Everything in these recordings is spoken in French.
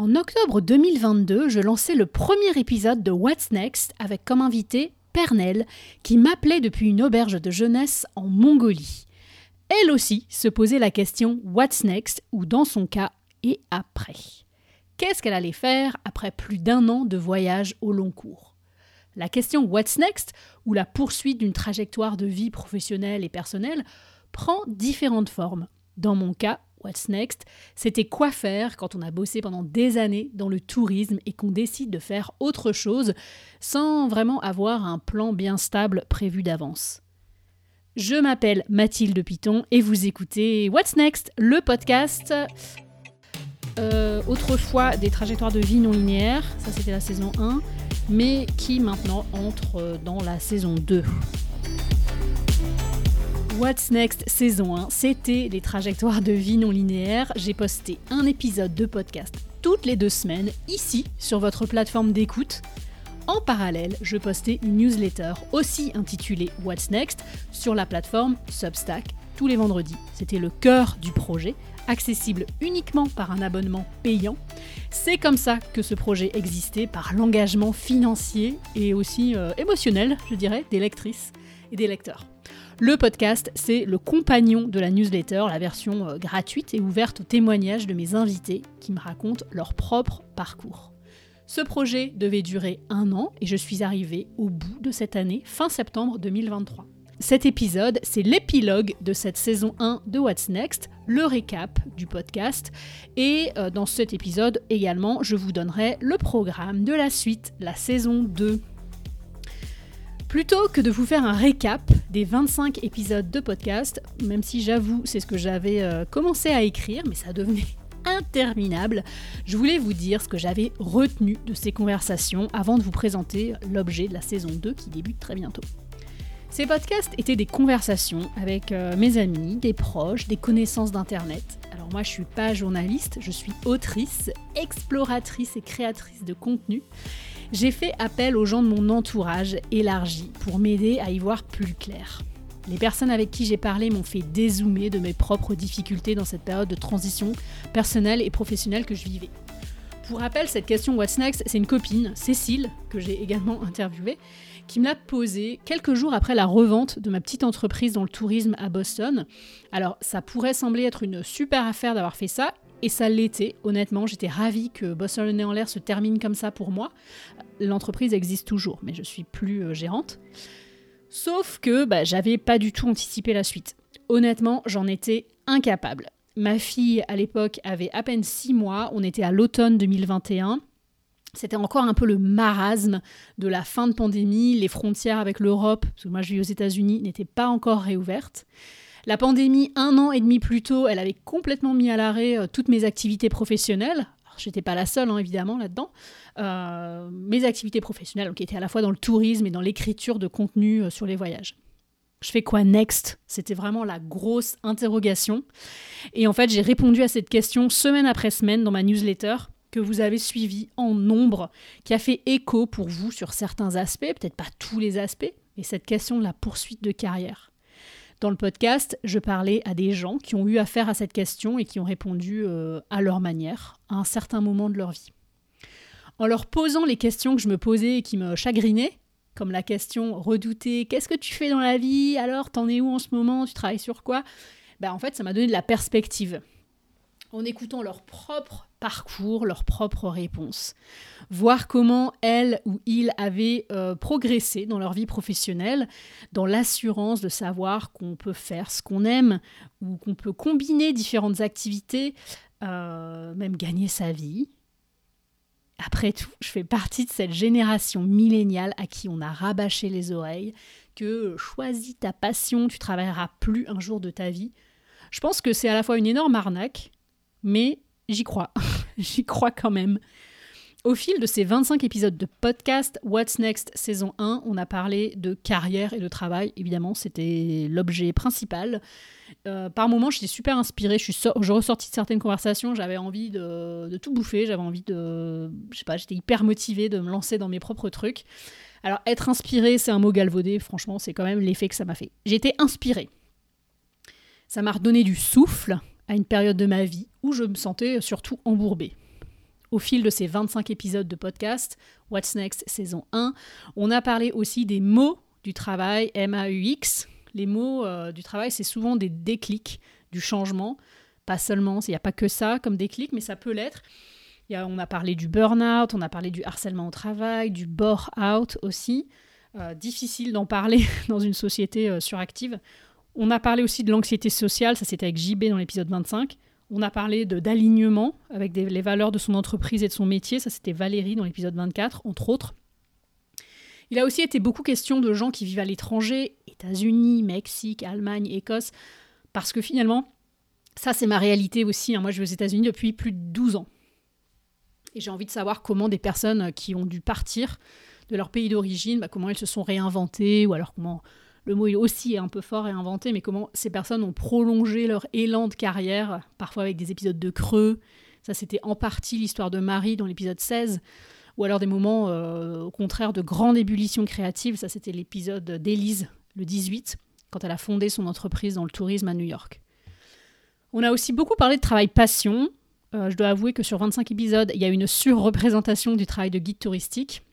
En octobre 2022, je lançais le premier épisode de What's Next avec comme invité Pernelle, qui m'appelait depuis une auberge de jeunesse en Mongolie. Elle aussi se posait la question What's next? ou dans son cas et après? Qu'est-ce qu'elle allait faire après plus d'un an de voyage au long cours? La question What's next? ou la poursuite d'une trajectoire de vie professionnelle et personnelle prend différentes formes. Dans mon cas, What's Next, c'était quoi faire quand on a bossé pendant des années dans le tourisme et qu'on décide de faire autre chose sans vraiment avoir un plan bien stable prévu d'avance? Je m'appelle Mathilde Piton et vous écoutez What's Next, le podcast euh, autrefois des trajectoires de vie non linéaires, ça c'était la saison 1, mais qui maintenant entre dans la saison 2. What's Next saison 1, c'était les trajectoires de vie non linéaires. J'ai posté un épisode de podcast toutes les deux semaines ici sur votre plateforme d'écoute. En parallèle, je postais une newsletter aussi intitulée What's Next sur la plateforme Substack tous les vendredis. C'était le cœur du projet, accessible uniquement par un abonnement payant. C'est comme ça que ce projet existait, par l'engagement financier et aussi euh, émotionnel, je dirais, des lectrices et des lecteurs. Le podcast, c'est le compagnon de la newsletter, la version euh, gratuite et ouverte aux témoignages de mes invités qui me racontent leur propre parcours. Ce projet devait durer un an et je suis arrivée au bout de cette année, fin septembre 2023. Cet épisode, c'est l'épilogue de cette saison 1 de What's Next, le récap du podcast. Et euh, dans cet épisode également, je vous donnerai le programme de la suite, la saison 2. Plutôt que de vous faire un récap des 25 épisodes de podcast, même si j'avoue c'est ce que j'avais euh, commencé à écrire, mais ça devenait interminable, je voulais vous dire ce que j'avais retenu de ces conversations avant de vous présenter l'objet de la saison 2 qui débute très bientôt. Ces podcasts étaient des conversations avec euh, mes amis, des proches, des connaissances d'Internet. Alors moi je suis pas journaliste, je suis autrice, exploratrice et créatrice de contenu j'ai fait appel aux gens de mon entourage élargi pour m'aider à y voir plus clair. Les personnes avec qui j'ai parlé m'ont fait dézoomer de mes propres difficultés dans cette période de transition personnelle et professionnelle que je vivais. Pour rappel, cette question What's Next, c'est une copine, Cécile, que j'ai également interviewée, qui me l'a posée quelques jours après la revente de ma petite entreprise dans le tourisme à Boston. Alors, ça pourrait sembler être une super affaire d'avoir fait ça, et ça l'était, honnêtement. J'étais ravie que Boston le nez en l'air se termine comme ça pour moi. L'entreprise existe toujours, mais je suis plus euh, gérante. Sauf que bah, j'avais pas du tout anticipé la suite. Honnêtement, j'en étais incapable. Ma fille, à l'époque, avait à peine 6 mois. On était à l'automne 2021. C'était encore un peu le marasme de la fin de pandémie. Les frontières avec l'Europe, parce que moi je vis aux États-Unis, n'étaient pas encore réouvertes. La pandémie, un an et demi plus tôt, elle avait complètement mis à l'arrêt euh, toutes mes activités professionnelles. Je n'étais pas la seule, hein, évidemment, là-dedans. Euh, mes activités professionnelles, qui étaient à la fois dans le tourisme et dans l'écriture de contenu euh, sur les voyages. Je fais quoi next? C'était vraiment la grosse interrogation. Et en fait, j'ai répondu à cette question semaine après semaine dans ma newsletter que vous avez suivie en nombre, qui a fait écho pour vous sur certains aspects, peut-être pas tous les aspects, mais cette question de la poursuite de carrière. Dans le podcast, je parlais à des gens qui ont eu affaire à cette question et qui ont répondu euh, à leur manière, à un certain moment de leur vie. En leur posant les questions que je me posais et qui me chagrinaient, comme la question redoutée Qu'est-ce que tu fais dans la vie? Alors, t'en es où en ce moment? Tu travailles sur quoi? Ben, En fait, ça m'a donné de la perspective. En écoutant leur propre parcours, leurs propres réponses. Voir comment elles ou ils avaient euh, progressé dans leur vie professionnelle, dans l'assurance de savoir qu'on peut faire ce qu'on aime ou qu'on peut combiner différentes activités, euh, même gagner sa vie. Après tout, je fais partie de cette génération milléniale à qui on a rabâché les oreilles que choisis ta passion, tu travailleras plus un jour de ta vie. Je pense que c'est à la fois une énorme arnaque, mais j'y crois. j'y crois quand même. Au fil de ces 25 épisodes de podcast What's Next saison 1, on a parlé de carrière et de travail. Évidemment, c'était l'objet principal. Euh, par moments, j'étais super inspirée. Je ressortis de certaines conversations. J'avais envie de, tout bouffer. J'avais envie de. Je sais pas, j'étais hyper motivée de me lancer dans mes propres trucs. Alors, être inspirée, c'est un mot galvaudé. Franchement, c'est quand même l'effet que ça m'a fait. J'étais inspirée. Ça m'a redonné du souffle à une période de ma vie où je me sentais surtout embourbée. au fil de ces 25 épisodes de podcast, What's Next saison 1. On a parlé aussi des mots du travail, M-A-U-X. Les mots euh, du travail, c'est souvent des déclics du changement. Pas seulement, il n'y a pas que ça comme déclic, mais ça peut l'être. on a parlé du burn-out, on a parlé du harcèlement au travail, du bore-out aussi. Euh, difficile d'en parler dans une société euh, suractive. On a parlé aussi de l'anxiété sociale, ça c'était avec JB dans l'épisode 25. On a parlé d'alignement avec les valeurs de son entreprise et de son métier, ça c'était Valérie dans l'épisode 24, entre autres. Il a aussi été beaucoup question de gens qui vivent à l'étranger, États-Unis, Mexique, Allemagne, Écosse, parce que finalement, ça c'est ma réalité aussi. Hein. Moi je vais aux États-Unis depuis plus de 12 ans. Et j'ai envie de savoir comment des personnes qui ont dû partir de leur pays d'origine, bah, comment elles se sont réinventées, ou alors comment le mot aussi est un peu fort et inventé, mais comment ces personnes ont prolongé leur élan de carrière, parfois avec des épisodes de creux. Ça, c'était en partie l'histoire de Marie dans l'épisode 16, ou alors des moments, euh, au contraire, de grande ébullition créative. Ça, c'était l'épisode d'Élise, le 18, quand elle a fondé son entreprise dans le tourisme à New York. On a aussi beaucoup parlé de travail passion. Euh, je dois avouer que sur 25 épisodes, il y a une surreprésentation du travail de guide touristique.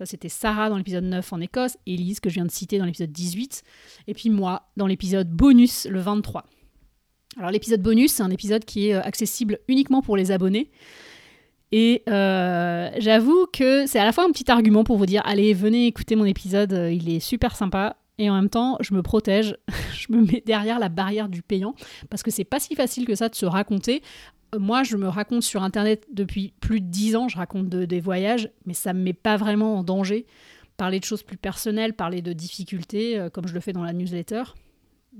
Ça, c'était Sarah dans l'épisode 9 en Écosse, Elise que je viens de citer dans l'épisode 18, et puis moi dans l'épisode bonus, le 23. Alors l'épisode bonus, c'est un épisode qui est euh, accessible uniquement pour les abonnés. Et euh, j'avoue que c'est à la fois un petit argument pour vous dire allez, venez écouter mon épisode, euh, il est super sympa. Et en même temps, je me protège, je me mets derrière la barrière du payant, parce que c'est pas si facile que ça de se raconter moi, je me raconte sur Internet depuis plus de dix ans, je raconte des voyages, mais ça me met pas vraiment en danger. Parler de choses plus personnelles, parler de difficultés, euh, comme je le fais dans la newsletter,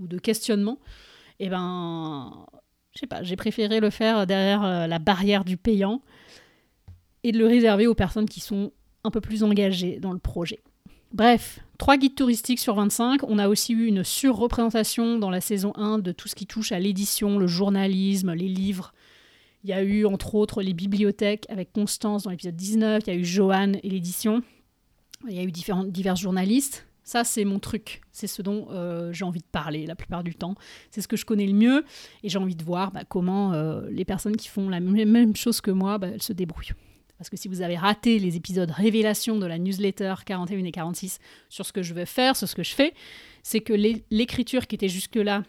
ou de questionnements, eh ben, je sais pas, j'ai préféré le faire derrière euh, la barrière du payant et de le réserver aux personnes qui sont un peu plus engagées dans le projet. Bref, trois guides touristiques sur 25. On a aussi eu une surreprésentation dans la saison 1 de tout ce qui touche à l'édition, le journalisme, les livres, il y a eu entre autres les bibliothèques avec Constance dans l'épisode 19, il y a eu Joanne et l'édition, il y a eu différents, divers journalistes. Ça, c'est mon truc, c'est ce dont euh, j'ai envie de parler la plupart du temps. C'est ce que je connais le mieux et j'ai envie de voir bah, comment euh, les personnes qui font la même chose que moi, bah, elles se débrouillent. Parce que si vous avez raté les épisodes révélation de la newsletter 41 et 46 sur ce que je veux faire, sur ce que je fais, c'est que l'écriture qui était jusque-là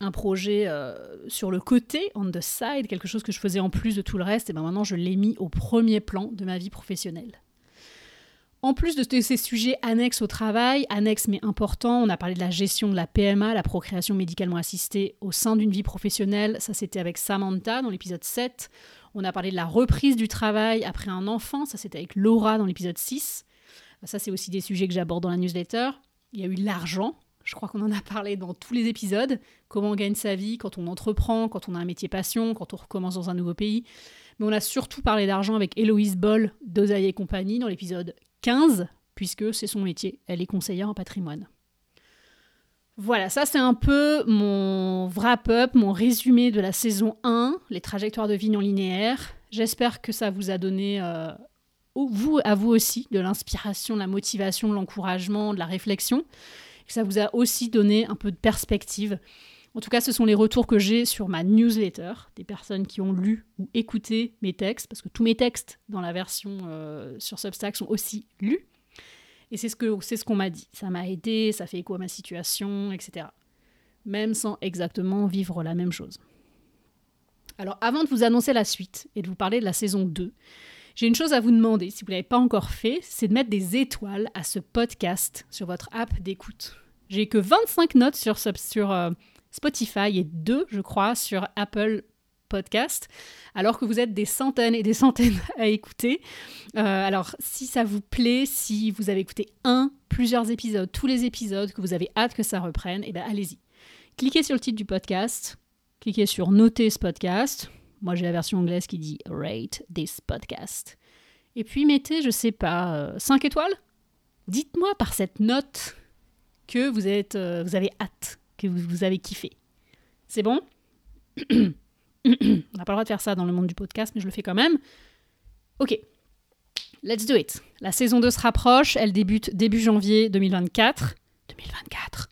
un projet euh, sur le côté, on the side, quelque chose que je faisais en plus de tout le reste, et ben maintenant je l'ai mis au premier plan de ma vie professionnelle. En plus de ces sujets annexes au travail, annexes mais importants, on a parlé de la gestion de la PMA, la procréation médicalement assistée au sein d'une vie professionnelle, ça c'était avec Samantha dans l'épisode 7. On a parlé de la reprise du travail après un enfant, ça c'était avec Laura dans l'épisode 6. Ça c'est aussi des sujets que j'aborde dans la newsletter. Il y a eu l'argent, je crois qu'on en a parlé dans tous les épisodes. Comment on gagne sa vie quand on entreprend, quand on a un métier passion, quand on recommence dans un nouveau pays. Mais on a surtout parlé d'argent avec Héloïse Boll d'Osaïe et compagnie dans l'épisode 15, puisque c'est son métier. Elle est conseillère en patrimoine. Voilà, ça c'est un peu mon wrap-up, mon résumé de la saison 1, les trajectoires de vie non linéaires. J'espère que ça vous a donné, euh, vous, à vous aussi, de l'inspiration, de la motivation, de l'encouragement, de la réflexion ça vous a aussi donné un peu de perspective. En tout cas, ce sont les retours que j'ai sur ma newsletter, des personnes qui ont lu ou écouté mes textes, parce que tous mes textes dans la version euh, sur Substack sont aussi lus. Et c'est ce qu'on ce qu'on m'a dit. Ça m'a aidé, ça fait écho à ma situation, etc. Même sans exactement vivre la même chose. Alors, avant de vous annoncer la suite et de vous parler de la saison 2, j'ai une chose à vous demander, si vous ne l'avez pas encore fait, c'est de mettre des étoiles à ce podcast sur votre app d'écoute. J'ai que 25 notes sur, sur euh, Spotify et 2, je crois, sur Apple Podcast, alors que vous êtes des centaines et des centaines à écouter. Euh, alors, si ça vous plaît, si vous avez écouté un, plusieurs épisodes, tous les épisodes, que vous avez hâte que ça reprenne, eh bien allez-y. Cliquez sur le titre du podcast, cliquez sur noter ce podcast, moi, j'ai la version anglaise qui dit Rate this podcast. Et puis mettez, je sais pas, 5 euh, étoiles Dites-moi par cette note que vous, êtes, euh, vous avez hâte, que vous, vous avez kiffé. C'est bon? On n'a pas le droit de faire ça dans le monde du podcast, mais je le fais quand même. Ok, let's do it. La saison 2 se rapproche, elle débute début janvier 2024. 2024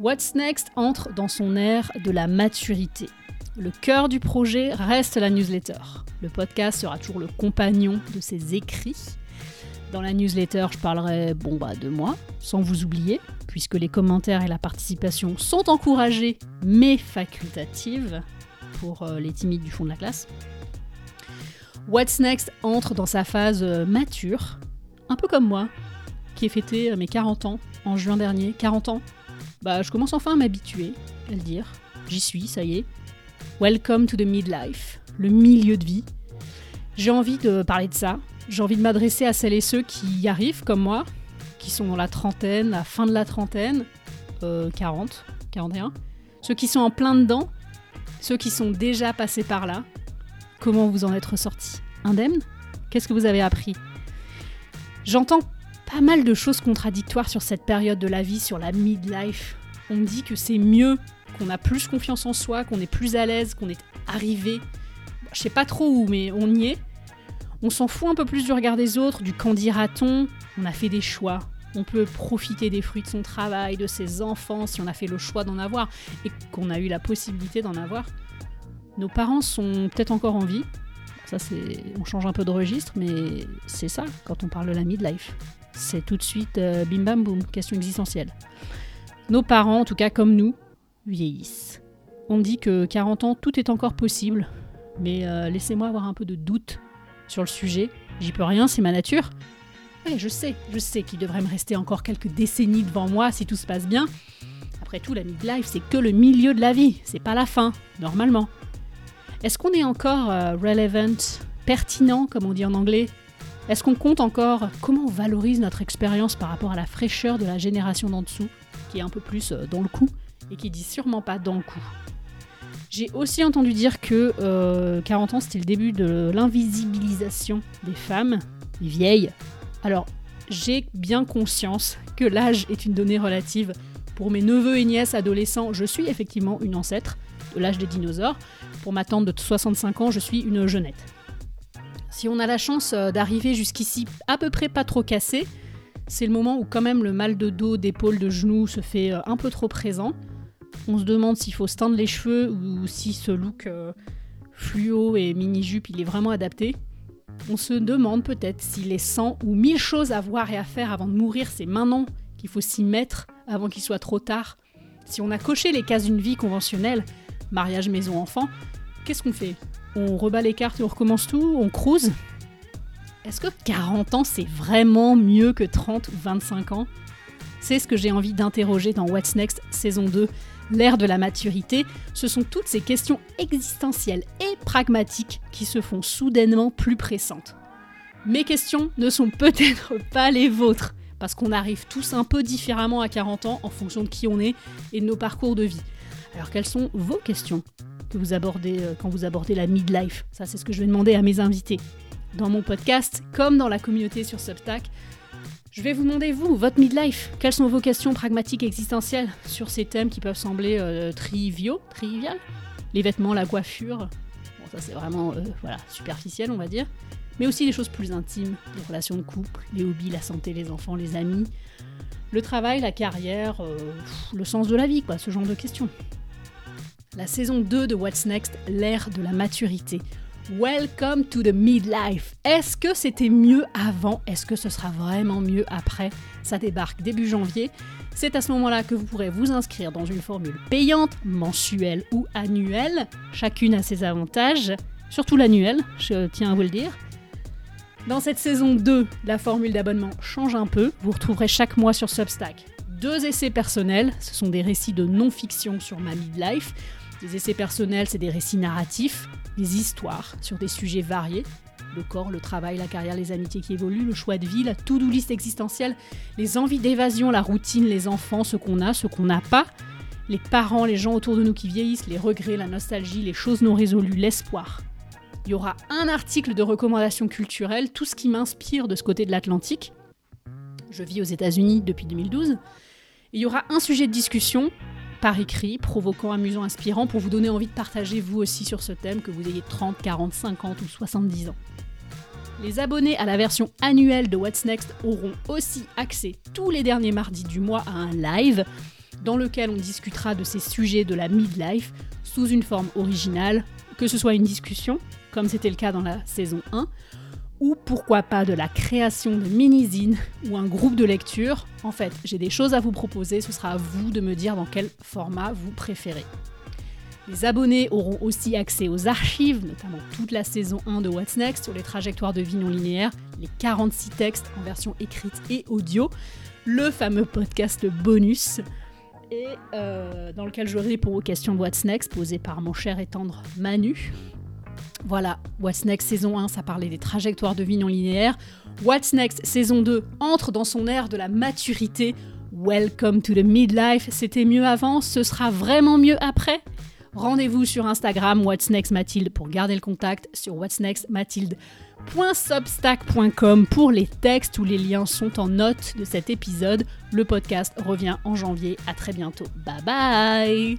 What's Next entre dans son ère de la maturité. Le cœur du projet reste la newsletter. Le podcast sera toujours le compagnon de ses écrits. Dans la newsletter, je parlerai bon, bah, de moi, sans vous oublier, puisque les commentaires et la participation sont encouragés, mais facultatives, pour euh, les timides du fond de la classe. What's Next entre dans sa phase euh, mature, un peu comme moi, qui ai fêté euh, mes 40 ans en juin dernier. 40 ans? Bah, je commence enfin à m'habituer, à le dire. J'y suis, ça y est. Welcome to the midlife, le milieu de vie. J'ai envie de parler de ça. J'ai envie de m'adresser à celles et ceux qui y arrivent comme moi, qui sont dans la trentaine, la fin de la trentaine, 40, 41. Ceux qui sont en plein dedans, ceux qui sont déjà passés par là. Comment vous en êtes ressortis Indemne Qu'est-ce que vous avez appris J'entends pas mal de choses contradictoires sur cette période de la vie, sur la midlife. On me dit que c'est mieux, qu'on a plus confiance en soi, qu'on est plus à l'aise, qu'on est arrivé. Je sais pas trop où, mais on y est. On s'en fout un peu plus du regard des autres, du qu'en dira-t-on? On a fait des choix. On peut profiter des fruits de son travail, de ses enfants, si on a fait le choix d'en avoir et qu'on a eu la possibilité d'en avoir. Nos parents sont peut-être encore en vie. Ça, c'est, on change un peu de registre, mais c'est ça quand on parle de la midlife. C'est tout de suite euh, bim bam boum, question existentielle. Nos parents, en tout cas comme nous, vieillissent. On dit que 40 ans, tout est encore possible, mais euh, laissez-moi avoir un peu de doute sur le sujet. J'y peux rien, c'est ma nature. Ouais, je sais, je sais qu'il devrait me rester encore quelques décennies devant moi si tout se passe bien. Après tout, la midlife, c'est que le milieu de la vie, c'est pas la fin, normalement. Est-ce qu'on est encore euh, relevant, pertinent, comme on dit en anglais? Est-ce qu'on compte encore? Comment on valorise notre expérience par rapport à la fraîcheur de la génération d'en dessous, qui est un peu plus euh, dans le coup, et qui dit sûrement pas dans le coup? J'ai aussi entendu dire que 40 euh, ans, c'était le début de l'invisibilisation des femmes, des vieilles. Alors, j'ai bien conscience que l'âge est une donnée relative. Pour mes neveux et nièces adolescents, je suis effectivement une ancêtre de l'âge des dinosaures. Pour ma tante de 65 ans, je suis une jeunette. Si on a la chance euh, d'arriver jusqu'ici à peu près pas trop cassé, c'est le moment où quand même le mal de dos, d'épaule, de genoux se fait euh, un peu trop présent. On se demande s'il faut se teindre les cheveux ou si ce look euh, fluo et mini-jupe il est vraiment adapté. On se demande peut-être s'il est 100 ou 1000 choses à voir et à faire avant de mourir, c'est maintenant qu'il faut s'y mettre avant qu'il soit trop tard. Si on a coché les cases d'une vie conventionnelle, mariage, maison, enfant, qu'est-ce qu'on fait? On rebat les cartes et on recommence tout? On cruise? Est-ce que 40 ans c'est vraiment mieux que 30 ou 25 ans? C'est ce que j'ai envie d'interroger dans What's Next saison 2 l'ère de la maturité, ce sont toutes ces questions existentielles et pragmatiques qui se font soudainement plus pressantes. Mes questions ne sont peut-être pas les vôtres, parce qu'on arrive tous un peu différemment à 40 ans en fonction de qui on est et de nos parcours de vie. Alors quelles sont vos questions que vous abordez euh, quand vous abordez la midlife? Ça c'est ce que je vais demander à mes invités. Dans mon podcast, comme dans la communauté sur Substack, je vais vous demander, vous, votre midlife, quelles sont vos questions pragmatiques existentielles sur ces thèmes qui peuvent sembler euh, triviaux, trivial Les vêtements, la coiffure, bon, ça c'est vraiment euh, voilà, superficiel, on va dire. Mais aussi des choses plus intimes, les relations de couple, les hobbies, la santé, les enfants, les amis, le travail, la carrière, euh, le sens de la vie, quoi, ce genre de questions. La saison 2 de What's Next, l'ère de la maturité. Welcome to the midlife. Est-ce que c'était mieux avant? Est-ce que ce sera vraiment mieux après? Ça débarque début janvier. C'est à ce moment-là que vous pourrez vous inscrire dans une formule payante, mensuelle ou annuelle. Chacune a ses avantages, surtout l'annuel, je tiens à vous le dire. Dans cette saison 2, la formule d'abonnement change un peu. Vous retrouverez chaque mois sur Substack deux essais personnels. Ce sont des récits de non-fiction sur ma midlife. Les essais personnels, c'est des récits narratifs des histoires sur des sujets variés. Le corps, le travail, la carrière, les amitiés qui évoluent, le choix de vie, la to-do list existentielle, les envies d'évasion, la routine, les enfants, ce qu'on a, ce qu'on n'a pas, les parents, les gens autour de nous qui vieillissent, les regrets, la nostalgie, les choses non résolues, l'espoir. Il y aura un article de recommandation culturelle, tout ce qui m'inspire de ce côté de l'Atlantique. Je vis aux États-Unis depuis 2012. Il y aura un sujet de discussion, par écrit, provoquant, amusant, inspirant, pour vous donner envie de partager vous aussi sur ce thème, que vous ayez 30, 40, 50 ou 70 ans. Les abonnés à la version annuelle de What's Next auront aussi accès tous les derniers mardis du mois à un live. dans lequel on discutera de ces sujets de la midlife sous une forme originale, que ce soit une discussion, comme c'était le cas dans la saison 1, ou pourquoi pas de la création de mini-zines ou un groupe de lecture. En fait, j'ai des choses à vous proposer, ce sera à vous de me dire dans quel format vous préférez. Les abonnés auront aussi accès aux archives, notamment toute la saison 1 de What's Next sur les trajectoires de vie non linéaires, les 46 textes en version écrite et audio, le fameux podcast bonus, et euh, dans lequel je réponds aux questions de What's Next posées par mon cher et tendre Manu. Voilà, What's Next saison 1, ça parlait des trajectoires de vie non linéaires. What's Next saison 2 entre dans son ère de la maturité. Welcome to the midlife, c'était mieux avant, ce sera vraiment mieux après. Rendez-vous sur Instagram What's Next Mathilde pour garder le contact, sur What's Next Mathilde.substack.com pour les textes où les liens sont en note de cet épisode. Le podcast revient en janvier. À très bientôt. Bye bye